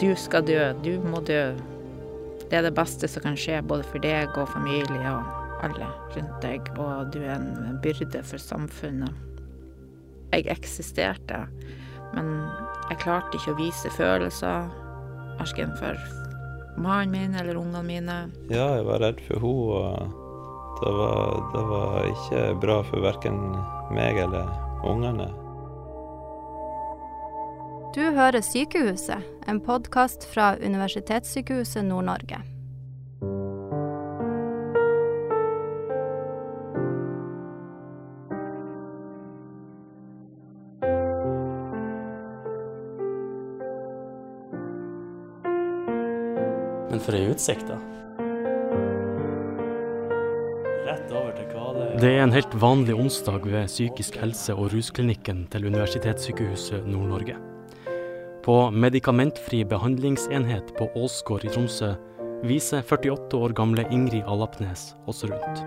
Du skal dø, du må dø. Det er det beste som kan skje, både for deg og familie og alle rundt deg, og du er en byrde for samfunnet. Jeg eksisterte, men jeg klarte ikke å vise følelser, verken for mannen min eller ungene mine. Ja, jeg var redd for henne, og det var, det var ikke bra for verken meg eller ungene. Du hører Sykehuset, en podkast fra Universitetssykehuset Nord-Norge. Men for ei utsikt, da. Rett over til Kvale. Det er en helt vanlig onsdag ved Psykisk helse- og rusklinikken til Universitetssykehuset Nord-Norge. På medikamentfri behandlingsenhet på Åsgård i Tromsø viser 48 år gamle Ingrid Alapnes oss rundt.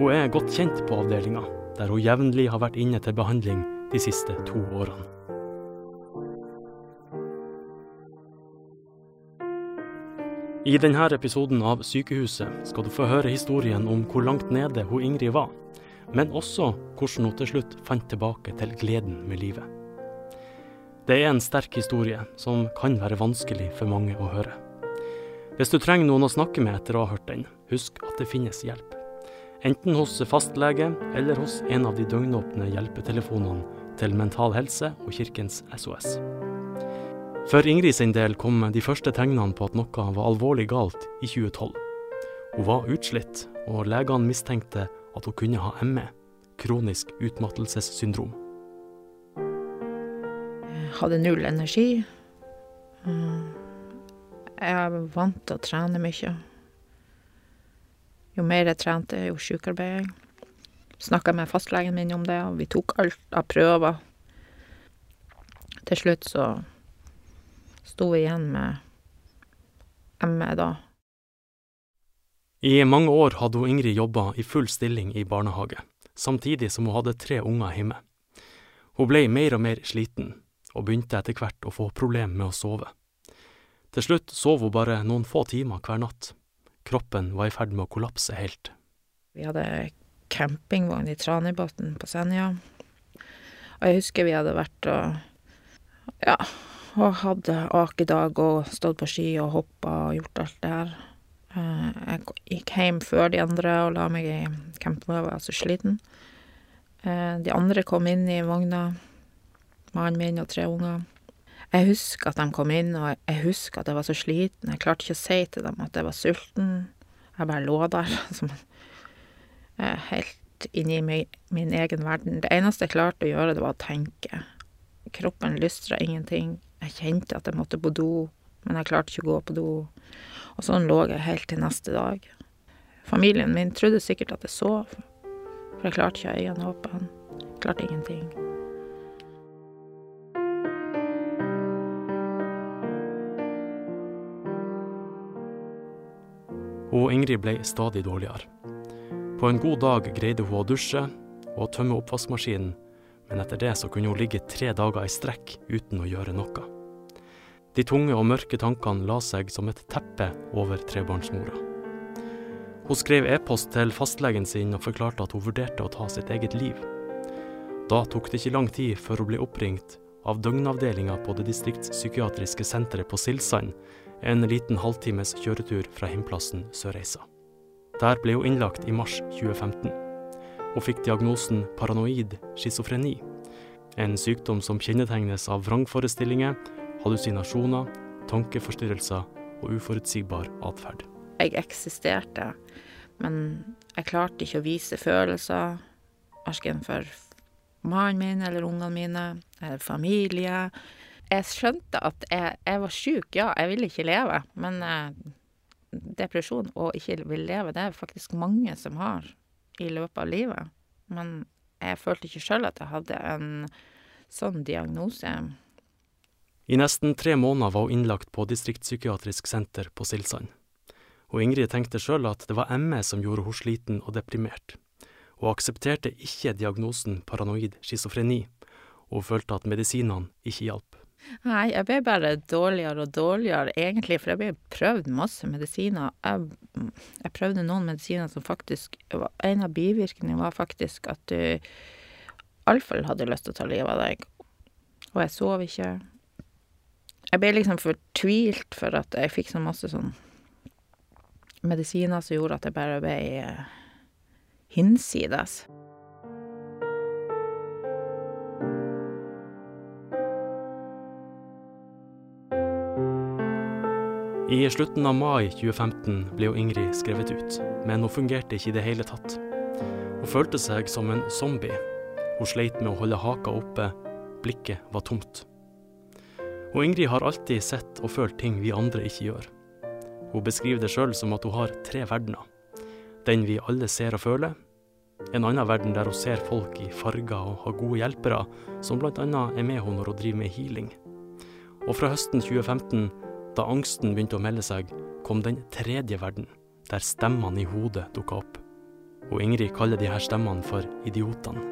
Hun er godt kjent på avdelinga, der hun jevnlig har vært inne til behandling de siste to årene. I denne episoden av Sykehuset skal du få høre historien om hvor langt nede hun Ingrid var, men også hvordan hun til slutt fant tilbake til gleden med livet. Det er en sterk historie som kan være vanskelig for mange å høre. Hvis du trenger noen å snakke med etter å ha hørt den, husk at det finnes hjelp. Enten hos fastlege eller hos en av de døgnåpne hjelpetelefonene til Mental Helse og Kirkens SOS. For Ingrid sin del kom de første tegnene på at noe var alvorlig galt i 2012. Hun var utslitt, og legene mistenkte at hun kunne ha ME, kronisk utmattelsessyndrom. Hadde null energi. Mm. Jeg er vant til å trene mye. Jo mer jeg trente, jo sjukere ble jeg. Snakka med fastlegen min om det, og vi tok alt av prøver. Til slutt så sto vi igjen med ME da. I mange år hadde hun Ingrid jobba i full stilling i barnehage, samtidig som hun hadde tre unger hjemme. Hun ble mer og mer sliten, og begynte etter hvert å få problemer med å sove. Til slutt sov hun bare noen få timer hver natt. Kroppen var i ferd med å kollapse helt. Vi hadde campingvogn i Tranebotn på Senja. Og jeg husker vi hadde vært og ja, og hadde akedag og stått på ski og hoppa og gjort alt det her. Jeg gikk hjem før de andre og la meg i campingvogna, jeg var så sliten. De andre kom inn i vogna, mannen min og tre unger. Jeg husker at de kom inn, og jeg husker at jeg var så sliten. Jeg klarte ikke å si til dem at jeg var sulten. Jeg bare lå der som helt inni min egen verden. Det eneste jeg klarte å gjøre, det var å tenke. Kroppen lystra ingenting. Jeg kjente at jeg måtte på do, men jeg klarte ikke å gå på do. Og sånn lå jeg helt til neste dag. Familien min trodde sikkert at jeg sov, for jeg klarte ikke å øynene åpne. Klarte ingenting. Og Ingrid ble stadig dårligere. På en god dag greide hun å dusje og tømme oppvaskmaskinen, men etter det så kunne hun ligge tre dager i strekk uten å gjøre noe. De tunge og mørke tankene la seg som et teppe over trebarnsmora. Hun skrev e-post til fastlegen sin og forklarte at hun vurderte å ta sitt eget liv. Da tok det ikke lang tid før hun ble oppringt av døgnavdelinga på det distriktspsykiatriske senteret på Silsand, en liten halvtimes kjøretur fra hjemplassen Sørreisa. Der ble hun innlagt i mars 2015. Hun fikk diagnosen paranoid schizofreni, en sykdom som kjennetegnes av vrangforestillinger, hallusinasjoner, tankeforstyrrelser og uforutsigbar atferd. Jeg eksisterte, men jeg klarte ikke å vise følelser, verken for mannen min eller ungene mine, eller familie. Jeg skjønte at jeg, jeg var sjuk, ja, jeg ville ikke leve, men eh, depresjon og ikke vil leve, det er faktisk mange som har i løpet av livet. Men jeg følte ikke sjøl at jeg hadde en sånn diagnose. I nesten tre måneder var hun innlagt på distriktspsykiatrisk senter på Silsand. Og Ingrid tenkte sjøl at det var ME som gjorde henne sliten og deprimert. Hun aksepterte ikke diagnosen paranoid schizofreni, og følte at medisinene ikke hjalp. Nei, jeg ble bare dårligere og dårligere, egentlig, for jeg ble prøvd masse medisiner. Jeg, jeg prøvde noen medisiner som faktisk En av bivirkningene var faktisk at du iallfall hadde lyst til å ta livet av deg. Og jeg sov ikke. Jeg ble liksom fortvilt for at jeg fikk så masse sånn medisiner som gjorde at jeg bare ble hinsides. hinsides. I slutten av mai 2015 ble jo Ingrid skrevet ut, men hun fungerte ikke i det hele tatt. Hun følte seg som en zombie. Hun sleit med å holde haka oppe, blikket var tomt. Og Ingrid har alltid sett og følt ting vi andre ikke gjør. Hun beskriver det sjøl som at hun har tre verdener. Den vi alle ser og føler. En annen verden der hun ser folk i farger og har gode hjelpere, som bl.a. er med henne når hun driver med healing. Og fra høsten 2015 da angsten begynte å melde seg, kom den tredje verden, der stemmene i hodet dukka opp. Og Ingrid kaller de her stemmene for idiotene.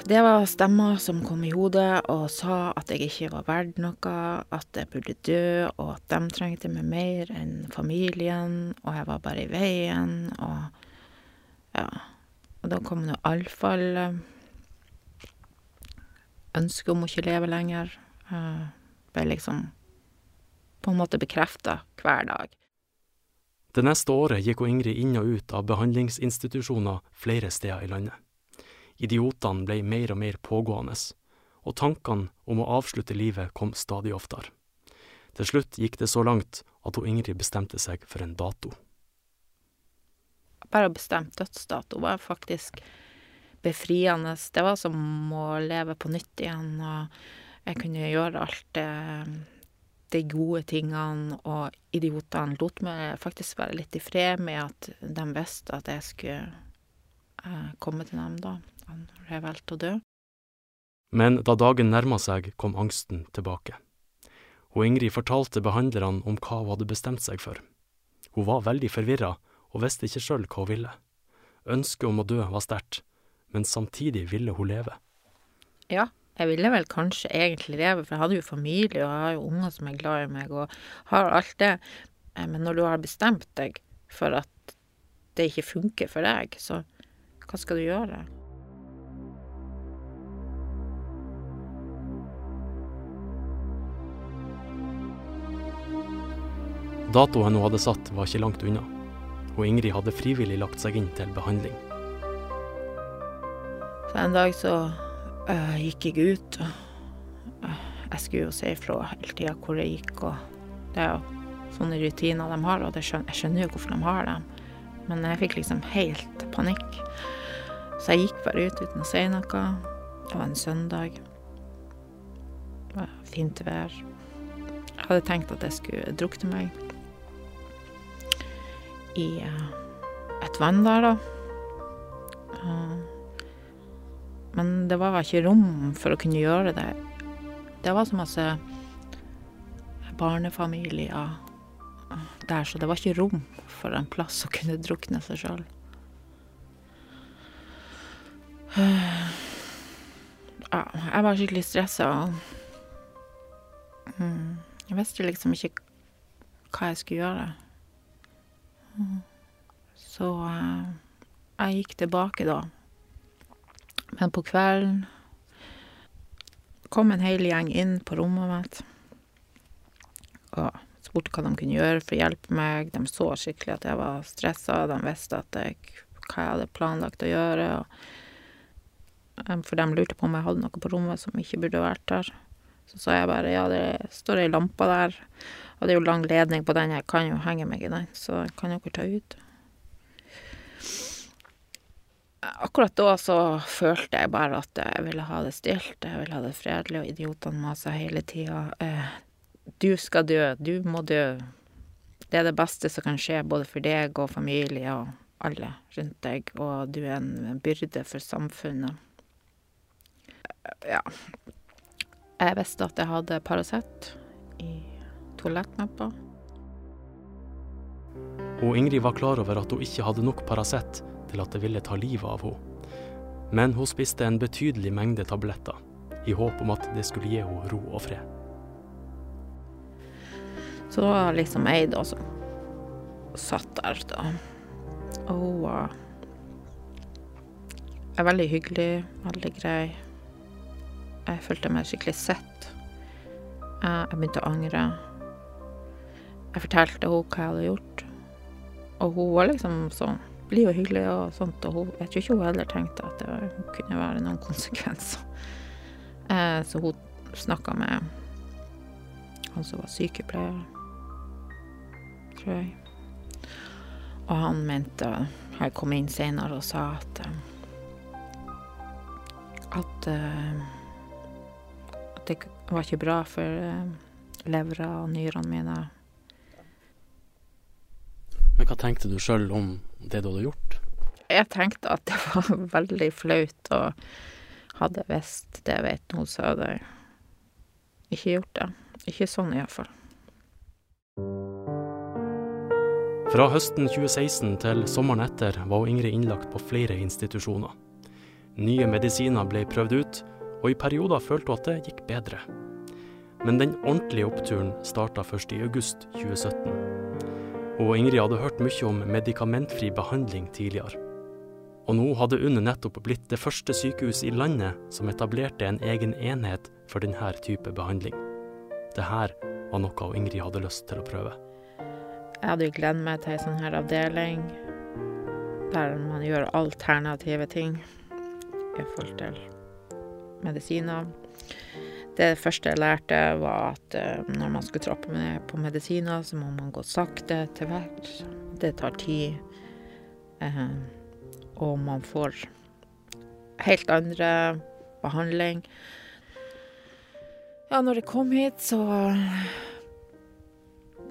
Det var stemmer som kom i hodet og sa at jeg ikke var verdt noe, at jeg burde dø, og at de trengte meg mer enn familien, og jeg var bare i veien, og ja. Og da kom nå iallfall ønsket om å ikke leve lenger. Uh, ble liksom på en måte bekrefta hver dag. Det neste året gikk hun Ingrid inn og ut av behandlingsinstitusjoner flere steder i landet. Idiotene ble mer og mer pågående, og tankene om å avslutte livet kom stadig oftere. Til slutt gikk det så langt at hun Ingrid bestemte seg for en dato. Bare å bestemme dødsdato var faktisk befriende. Det var som å leve på nytt igjen, og jeg kunne gjøre alt det de gode tingene, og idiotene lot meg faktisk være litt i fred med at de visste at jeg skulle eh, komme til dem da når jeg valgte å dø. Men da dagen nærma seg, kom angsten tilbake. Og Ingrid fortalte behandlerne om hva hun hadde bestemt seg for. Hun var veldig forvirra og visste ikke sjøl hva hun ville. Ønsket om å dø var sterkt, men samtidig ville hun leve. Ja, jeg ville vel kanskje egentlig leve, for jeg hadde jo familie, og jeg har jo unger som er glad i meg, og har alt det. Eh, men når du har bestemt deg for at det ikke funker for deg, så hva skal du gjøre? Datoen hun hadde satt, var ikke langt unna, og Ingrid hadde frivillig lagt seg inn til behandling. Så en dag så uh, gikk jeg ut, og uh, jeg skulle jo si ifra hele tida hvor jeg gikk, og det er jo sånne rutiner de har, og skjønner, jeg skjønner jo hvorfor de har dem, men jeg fikk liksom helt panikk. Så jeg gikk bare ut uten å si noe. Det var en søndag. Det var fint vær. Jeg hadde tenkt at jeg skulle drukne meg i uh, et vann der, da. Men det var ikke rom for å kunne gjøre det. Det var så masse barnefamilier der, så det var ikke rom for en plass å kunne drukne seg sjøl. Ja, jeg var skikkelig stressa. Mm, jeg visste liksom ikke hva jeg skulle gjøre. Så eh, jeg gikk tilbake da. Men på kvelden kom en hel gjeng inn på rommet mitt og spurte hva de kunne gjøre for å hjelpe meg. De så skikkelig at jeg var stressa, de visste at jeg, hva jeg hadde planlagt å gjøre. Og, for de lurte på om jeg hadde noe på rommet som ikke burde vært der. Så sa jeg bare ja, det står ei lampe der, og det er jo lang ledning på den, jeg kan jo henge meg i den, så kan dere ta ut. Akkurat da så følte jeg bare at jeg ville ha det stilt, jeg ville ha det fredelig, og idiotene masa hele tida. Eh, du skal dø, du må dø. Det er det beste som kan skje, både for deg og familie og alle rundt deg, og du er en byrde for samfunnet. Ja, jeg visste at jeg hadde Paracet i toalettmappa. Og Ingrid var klar over at hun ikke hadde nok Paracet til at det ville ta livet av henne. Men hun spiste en betydelig mengde tabletter, i håp om at det skulle gi henne ro og fred. Så det var liksom ei da som satt der, da. Og hun var er veldig hyggelig, veldig grei. Jeg følte meg skikkelig sett. Jeg begynte å angre. Jeg fortalte henne hva jeg hadde gjort. Og hun var liksom sånn blid og hyggelig og sånt, og hun, jeg tror ikke hun heller tenkte at det kunne være noen konsekvenser. Eh, så hun snakka med han som var sykepleier, tror jeg. Og han mente Jeg kom inn senere og sa at at, uh, at det var ikke bra for uh, levra og nyrene mine. Men hva tenkte du sjøl om det du hadde gjort? Jeg tenkte at det var veldig flaut, og hadde jeg visst det jeg vet nå, så hadde jeg ikke gjort det. Ikke sånn iallfall. Fra høsten 2016 til sommeren etter var Ingrid innlagt på flere institusjoner. Nye medisiner ble prøvd ut, og i perioder følte hun at det gikk bedre. Men den ordentlige oppturen starta først i august 2017. Og Ingrid hadde hørt mye om medikamentfri behandling tidligere. Og nå hadde UNN nettopp blitt det første sykehuset i landet som etablerte en egen enhet for denne type behandling. Dette var noe Ingrid hadde lyst til å prøve. Jeg hadde jo gledet meg til ei sånn her avdeling der man gjør alternative ting i forhold til medisiner. Det første jeg lærte, var at uh, når man skulle trappe ned på medisiner, så må man gå sakte til verks. Det tar tid. Uh, og man får helt andre behandling. Ja, når jeg kom hit, så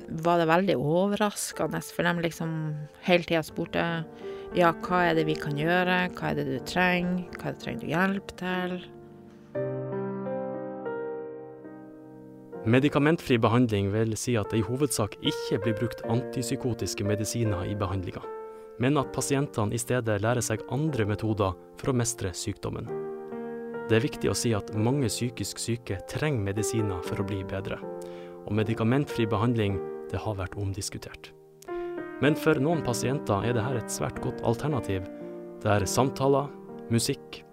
var det veldig overraskende, for de liksom hele tida spurte ja, hva er det vi kan gjøre, hva er det du trenger, hva er det trenger du hjelp til? Medikamentfri behandling vil si at det i hovedsak ikke blir brukt antipsykotiske medisiner i behandlinga, men at pasientene i stedet lærer seg andre metoder for å mestre sykdommen. Det er viktig å si at mange psykisk syke trenger medisiner for å bli bedre, og medikamentfri behandling det har vært omdiskutert. Men for noen pasienter er dette et svært godt alternativ, der samtaler, musikk,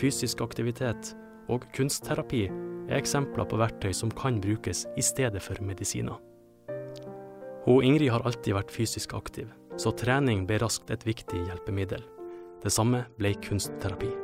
fysisk aktivitet og kunstterapi er eksempler på verktøy som kan brukes i stedet for medisiner. Hun Ingrid har alltid vært fysisk aktiv, så trening ble raskt et viktig hjelpemiddel. Det samme ble kunstterapi.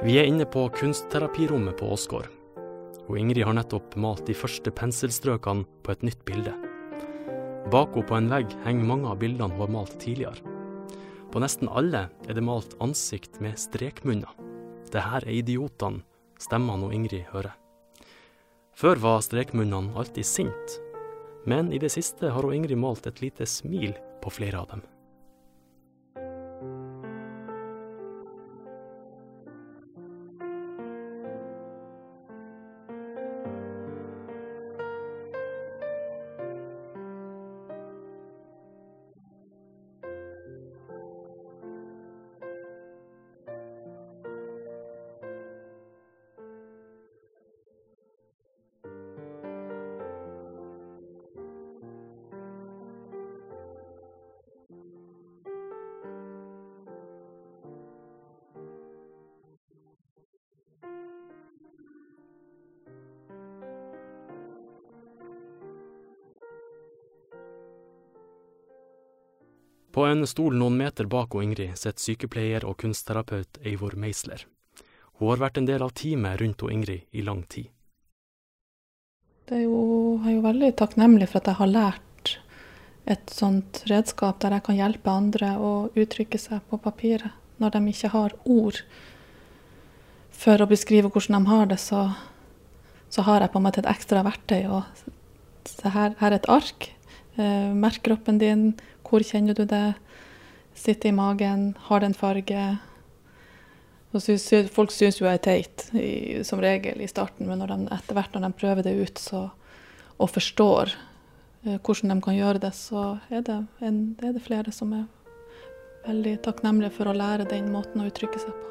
Vi er inne på kunstterapirommet på Åsgård. Og Ingrid har nettopp malt de første penselstrøkene på et nytt bilde. Bak henne på en vegg henger mange av bildene hun har malt tidligere. På nesten alle er det malt ansikt med strekmunner. Det her er idiotene, stemmene og Ingrid hører. Før var strekmunnene alltid sint, men i det siste har hun Ingrid malt et lite smil på flere av dem. På en stol noen meter bak og Ingrid sitter sykepleier og kunstterapeut Eivor Meisler. Hun har vært en del av teamet rundt og Ingrid i lang tid. Er jo, jeg er jo veldig takknemlig for at jeg har lært et sånt redskap der jeg kan hjelpe andre å uttrykke seg på papiret. Når de ikke har ord for å beskrive hvordan de har det, så, så har jeg på en måte et ekstra verktøy. Og her, her er et ark. Eh, merk kroppen din, hvor kjenner du det? sitter i magen, har den farge. Og synes, folk syns jo jeg er teit, i, som regel, i starten, men de, etter hvert når de prøver det ut så, og forstår eh, hvordan de kan gjøre det, så er det, en, er det flere som er veldig takknemlige for å lære den måten å uttrykke seg på.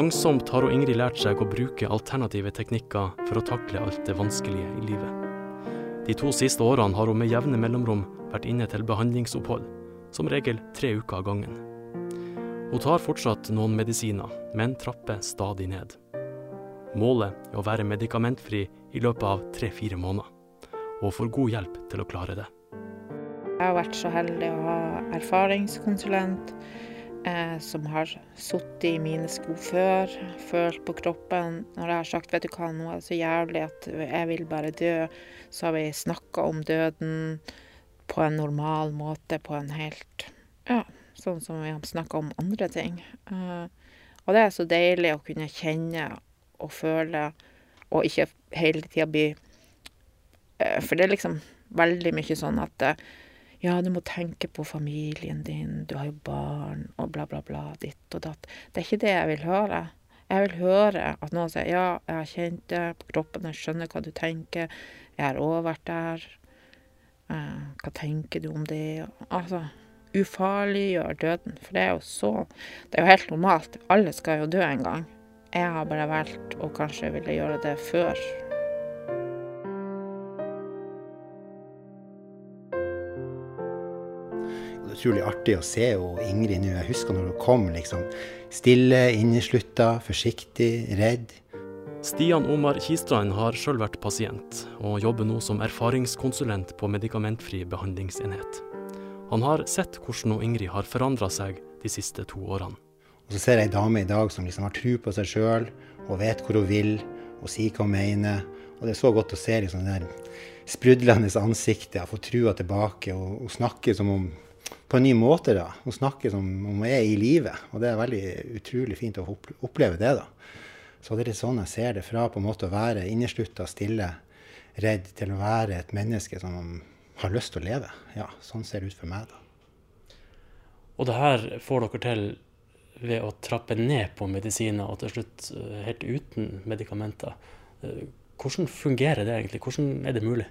Langsomt har hun Ingrid lært seg å bruke alternative teknikker for å takle alt det vanskelige i livet. De to siste årene har hun med jevne mellomrom vært inne til behandlingsopphold, som regel tre uker av gangen. Hun tar fortsatt noen medisiner, men trapper stadig ned. Målet er å være medikamentfri i løpet av tre-fire måneder, og får god hjelp til å klare det. Jeg har vært så heldig å ha erfaringskonsulent som har sittet i mine sko før, følt på kroppen. Når jeg har sagt vet du hva, nå er det så jævlig at jeg vil bare dø, så har vi snakka om døden på en normal måte, på en helt Ja, sånn som vi har snakka om andre ting. Eh, og det er så deilig å kunne kjenne og føle, og ikke hele tida bli eh, For det er liksom veldig mye sånn at eh, ja, du må tenke på familien din, du har jo barn, og bla, bla, bla, ditt og datt. Det er ikke det jeg vil høre. Jeg vil høre at noen sier ja, jeg har kjent det på kroppen, jeg skjønner hva du tenker, jeg har òg vært der. Eh, hva tenker du om det? Altså, ufarliggjør døden, for det er jo så Det er jo helt normalt. Alle skal jo dø en gang. Jeg har bare valgt å kanskje ville gjøre det før. Utrolig artig å se og Ingrid nå. Jeg husker når hun kom, liksom. Stille, inneslutta, forsiktig, redd. Stian Omar Kistrand har sjøl vært pasient, og jobber nå som erfaringskonsulent på medikamentfri behandlingsenhet. Han har sett hvordan Ingrid har forandra seg de siste to årene. Og så ser jeg ei dame i dag som liksom har tro på seg sjøl og vet hvor hun vil og sier hva hun mener. Og det er så godt å se liksom det der sprudlende ansiktet, få trua tilbake og, og snakke som om på en ny måte. da. Hun snakker som om hun er i live, og det er veldig utrolig fint å oppleve det. da. Så det er litt sånn jeg ser det, fra på en måte å være inneslutta, stille, redd, til å være et menneske som har lyst til å leve. Ja, sånn ser det ut for meg, da. Og det her får dere til ved å trappe ned på medisiner og til slutt eh, helt uten medikamenter. Eh, hvordan fungerer det egentlig? Hvordan er det mulig?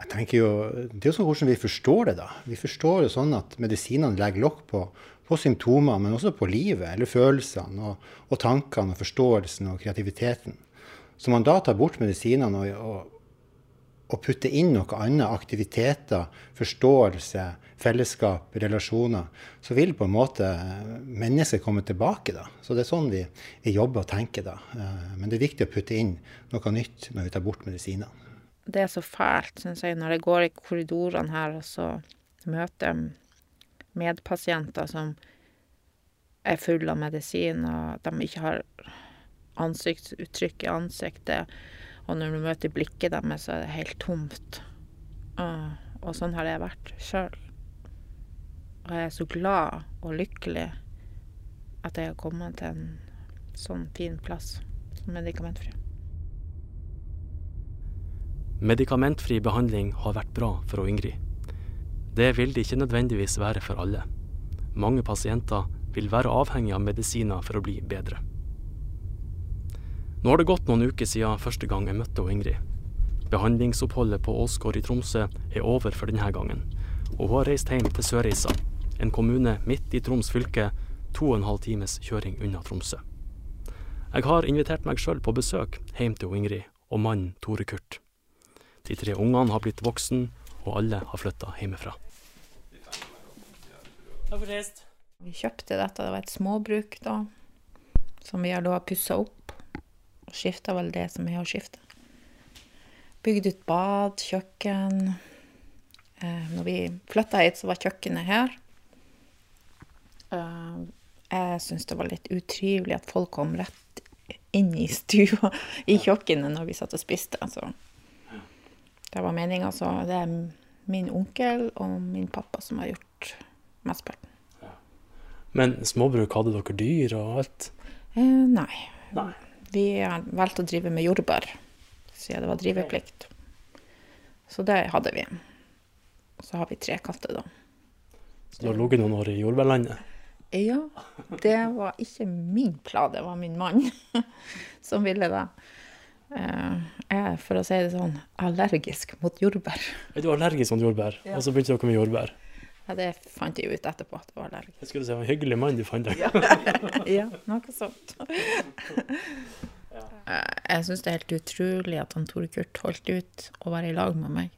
Jeg tenker jo, Det er jo sånn hvordan vi forstår det. da. Vi forstår det sånn at medisinene legger lokk på, på symptomer, men også på livet, eller følelsene, og, og, tankene, og forståelsen og kreativiteten. Så man da tar bort medisinene og, og, og putter inn noe annet, aktiviteter, forståelse, fellesskap, relasjoner, så vil på en måte mennesket komme tilbake. da. Så det er sånn vi, vi jobber og tenker da. Eh, men det er viktig å putte inn noe nytt når vi tar bort medisinene. Det er så fælt, syns jeg, når jeg går i korridorene her og så møter jeg medpasienter som er fulle av medisin, og de ikke har ansiktsuttrykk i ansiktet. Og når du møter blikket deres, så er det helt tomt. Og, og sånn har det vært sjøl. Og jeg er så glad og lykkelig at jeg har kommet til en sånn fin plass som medikamentfri. Medikamentfri behandling har vært bra for Ingrid. Det vil det ikke nødvendigvis være for alle. Mange pasienter vil være avhengig av medisiner for å bli bedre. Nå har det gått noen uker siden første gang jeg møtte Ingrid. Behandlingsoppholdet på Åsgård i Tromsø er over for denne gangen, og hun har reist hjem til Sørreisa, en kommune midt i Troms fylke, to og en halv times kjøring unna Tromsø. Jeg har invitert meg sjøl på besøk hjem til Ingrid og mannen Tore Kurt. De tre ungene har blitt voksen, og alle har flytta hjemmefra. Takk for sist. Vi kjøpte dette, det var et småbruk da, som vi har da pussa opp. Og skifta vel det som er å skifte. Bygd ut bad, kjøkken. Eh, når vi flytta hit, så var kjøkkenet her. Eh, jeg syns det var litt utrivelig at folk kom rett inn i stua i kjøkkenet når vi satt og spiste. Altså. Det var meninga, så det er min onkel og min pappa som har gjort mesteparten. Men småbruk, hadde dere dyr og alt? Eh, nei. nei. Vi har valgt å drive med jordbær, siden det var driveplikt. Så det hadde vi. Så har vi tre katter, da. Så du har ligget noen år i jordbærlandet? Ja, det var ikke min plan, det var min mann som ville det. Eh, Jeg er, for å si det sånn, allergisk mot jordbær. Er du allergisk mot jordbær, Ja. og så begynte dere med jordbær? Ja, det fant jeg ut etterpå at jeg var allergisk. Jeg skulle si en hyggelig mann du fant deg. Ja, noe sånt. Eh, Jeg syns det er helt utrolig at han Tore Kurt holdt ut å være i lag med meg.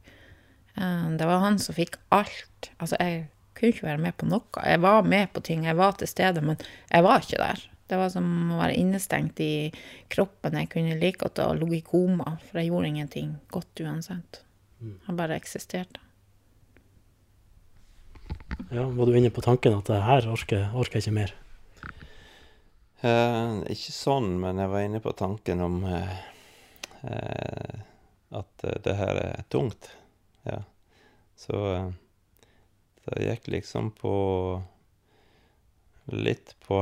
Eh, Det var han som fikk alt. Altså, jeg kunne ikke være med på noe. Jeg var med på ting, jeg var til stede, men jeg var ikke der. Det var som å være innestengt i kroppen. Jeg kunne like godt ha ligget i koma, for jeg gjorde ingenting godt uansett. Jeg bare eksisterte. Ja, var du inne på tanken at det her orker, orker jeg ikke mer? Eh, ikke sånn, men jeg var inne på tanken om eh, eh, at det her er tungt. Ja. Så eh, det gikk liksom på Litt på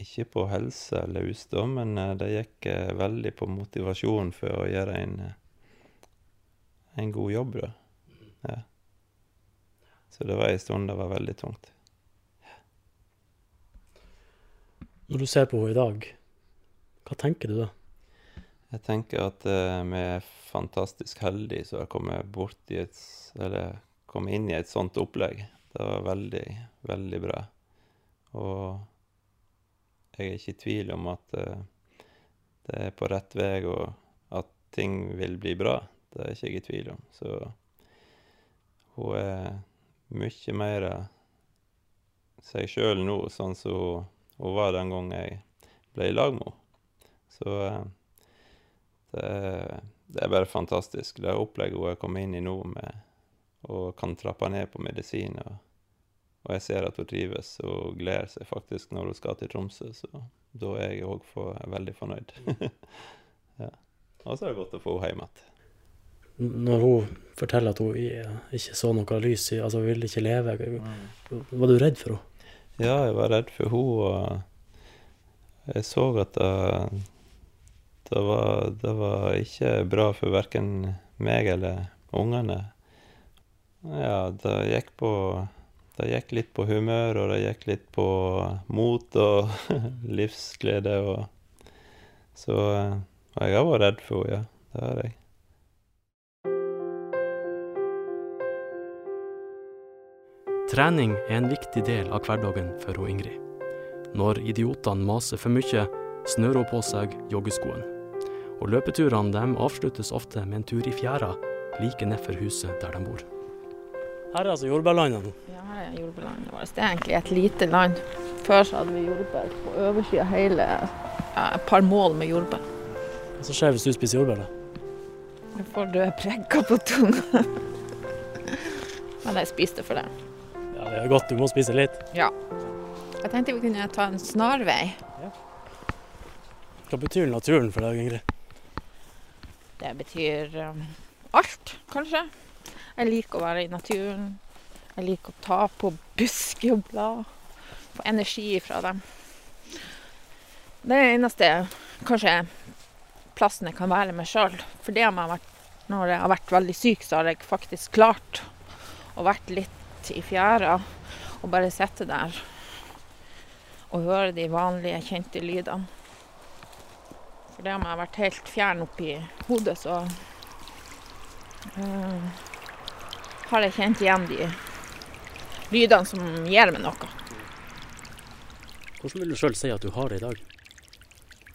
Ikke på helse eller usdom, men eh, det gikk eh, veldig på motivasjon for å gjøre en, eh, en god jobb, da. Ja. Så det var en stund det var veldig tungt. Når du ser på henne i dag, hva tenker du da? Jeg tenker at vi er fantastisk heldige som har kommet et Eller kommet inn i et sånt opplegg. Det var veldig, veldig bra. Og jeg er ikke i tvil om at uh, det er på rett vei, og at ting vil bli bra. Det er ikke jeg i tvil om. Så hun er mye mer seg sjøl nå, sånn som hun- hun var den gang jeg ble i lag med henne. Så uh, det er, det er bare fantastisk. Det opplegget hun har kommet inn i nå, med, og kan trappe ned på medisin. Og, og jeg ser at hun trives og gleder seg faktisk når hun skal til Tromsø. Så da er jeg òg veldig fornøyd. ja. Og så er det godt å få henne hjem igjen. Når hun forteller at hun ikke så noe lys Altså, hun ville ikke leve. Var du redd for henne? Ja, jeg var redd for henne, og jeg så at det, det, var, det var ikke bra for verken meg eller ungene. Ja, det gikk på Det gikk litt på humør, og det gikk litt på mot og livsglede og Så eh, jeg har vært redd for henne, ja. Det har jeg. Trening er en viktig del av hverdagen for hun Ingrid. Når idiotene maser for mye, snører hun på seg joggeskoen. Og løpeturene dem avsluttes ofte med en tur i fjæra like nedfor huset der de bor. Her er altså jordbærlandet nå. Ja, her er jordbærlandet vårt. Det er egentlig et lite land. Før så hadde vi jordbær på oversida hele ja, et par mål med jordbær. Hva som skjer hvis du spiser jordbær? da? Jeg får røde prekker på tunga. Men jeg spiste for det. Ja, Det er godt, du må spise litt. Ja. Jeg tenkte vi kunne ta en snarvei. Hva betyr naturen for deg, Ingrid? Det betyr um, alt, kanskje. Jeg liker å være i naturen. Jeg liker å ta på busker og blad. Få energi fra dem. Det er eneste kanskje plassen jeg kan være meg sjøl. For det har jeg vært, når jeg har vært veldig syk, så har jeg faktisk klart å vært litt i fjæra og bare sitte der og høre de vanlige, kjente lydene. For det har jeg vært helt fjern oppi hodet, så eh, har jeg kjent igjen de lydene som gir meg noe. Hvordan vil du sjøl si at du har det i dag?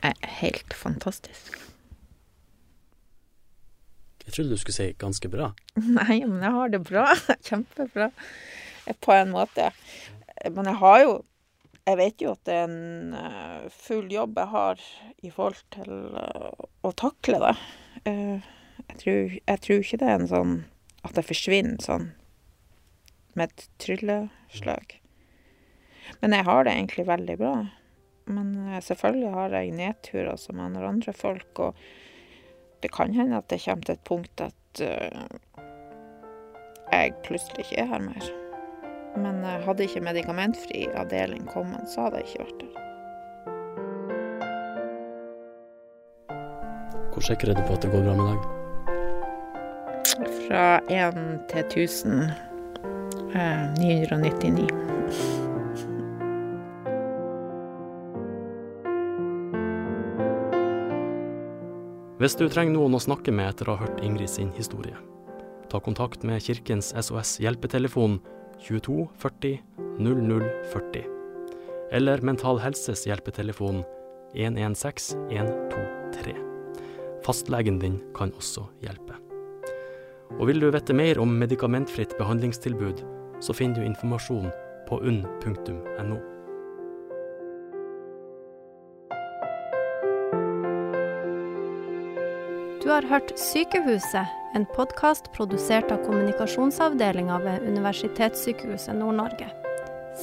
er helt fantastisk. Jeg trodde du skulle si ganske bra. Nei, men jeg har det bra. Kjempebra. Eh, På en måte. Eh, Men jeg har jo Jeg vet jo at det er en eh, full jobb jeg har i forhold til eh, å takle det. Eh, Jeg tror, jeg tror ikke det er en sånn at det forsvinner sånn med et trylleslag. Men jeg har det egentlig veldig bra. Men eh, selvfølgelig har jeg nedturer som andre andre folk, og det kan hende at det kommer til et punkt at uh, jeg plutselig ikke er her mer. Men uh, hadde ikke medikamentfri avdeling kommet, så hadde jeg ikke vært der. Hvor sikker er du på at det går bra med deg? Fra 1 til 1000 eh, 999. Hvis du trenger noen å snakke med etter å ha hørt Ingrid sin historie, ta kontakt med Kirkens SOS hjelpetelefon 22 40 00 40, eller Mental Helses hjelpetelefon 116 123. Fastlegen din kan også hjelpe. Og vil du vite mer om medikamentfritt behandlingstilbud, så finner du informasjon på unn.no. Du har hørt Sykehuset, en podkast produsert av kommunikasjonsavdelinga ved Universitetssykehuset Nord-Norge.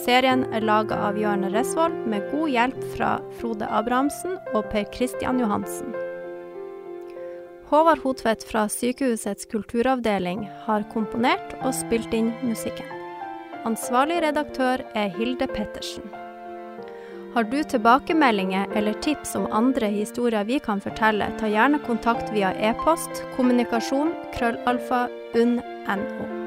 Serien er laga av Jørn Resvoll med god hjelp fra Frode Abrahamsen og Per Christian Johansen. Håvard Hotvedt fra Sykehusets kulturavdeling har komponert og spilt inn musikken. Ansvarlig redaktør er Hilde Pettersen. Har du tilbakemeldinger eller tips om andre historier vi kan fortelle, ta gjerne kontakt via e-post kommunikasjon krøllalfa unn.no.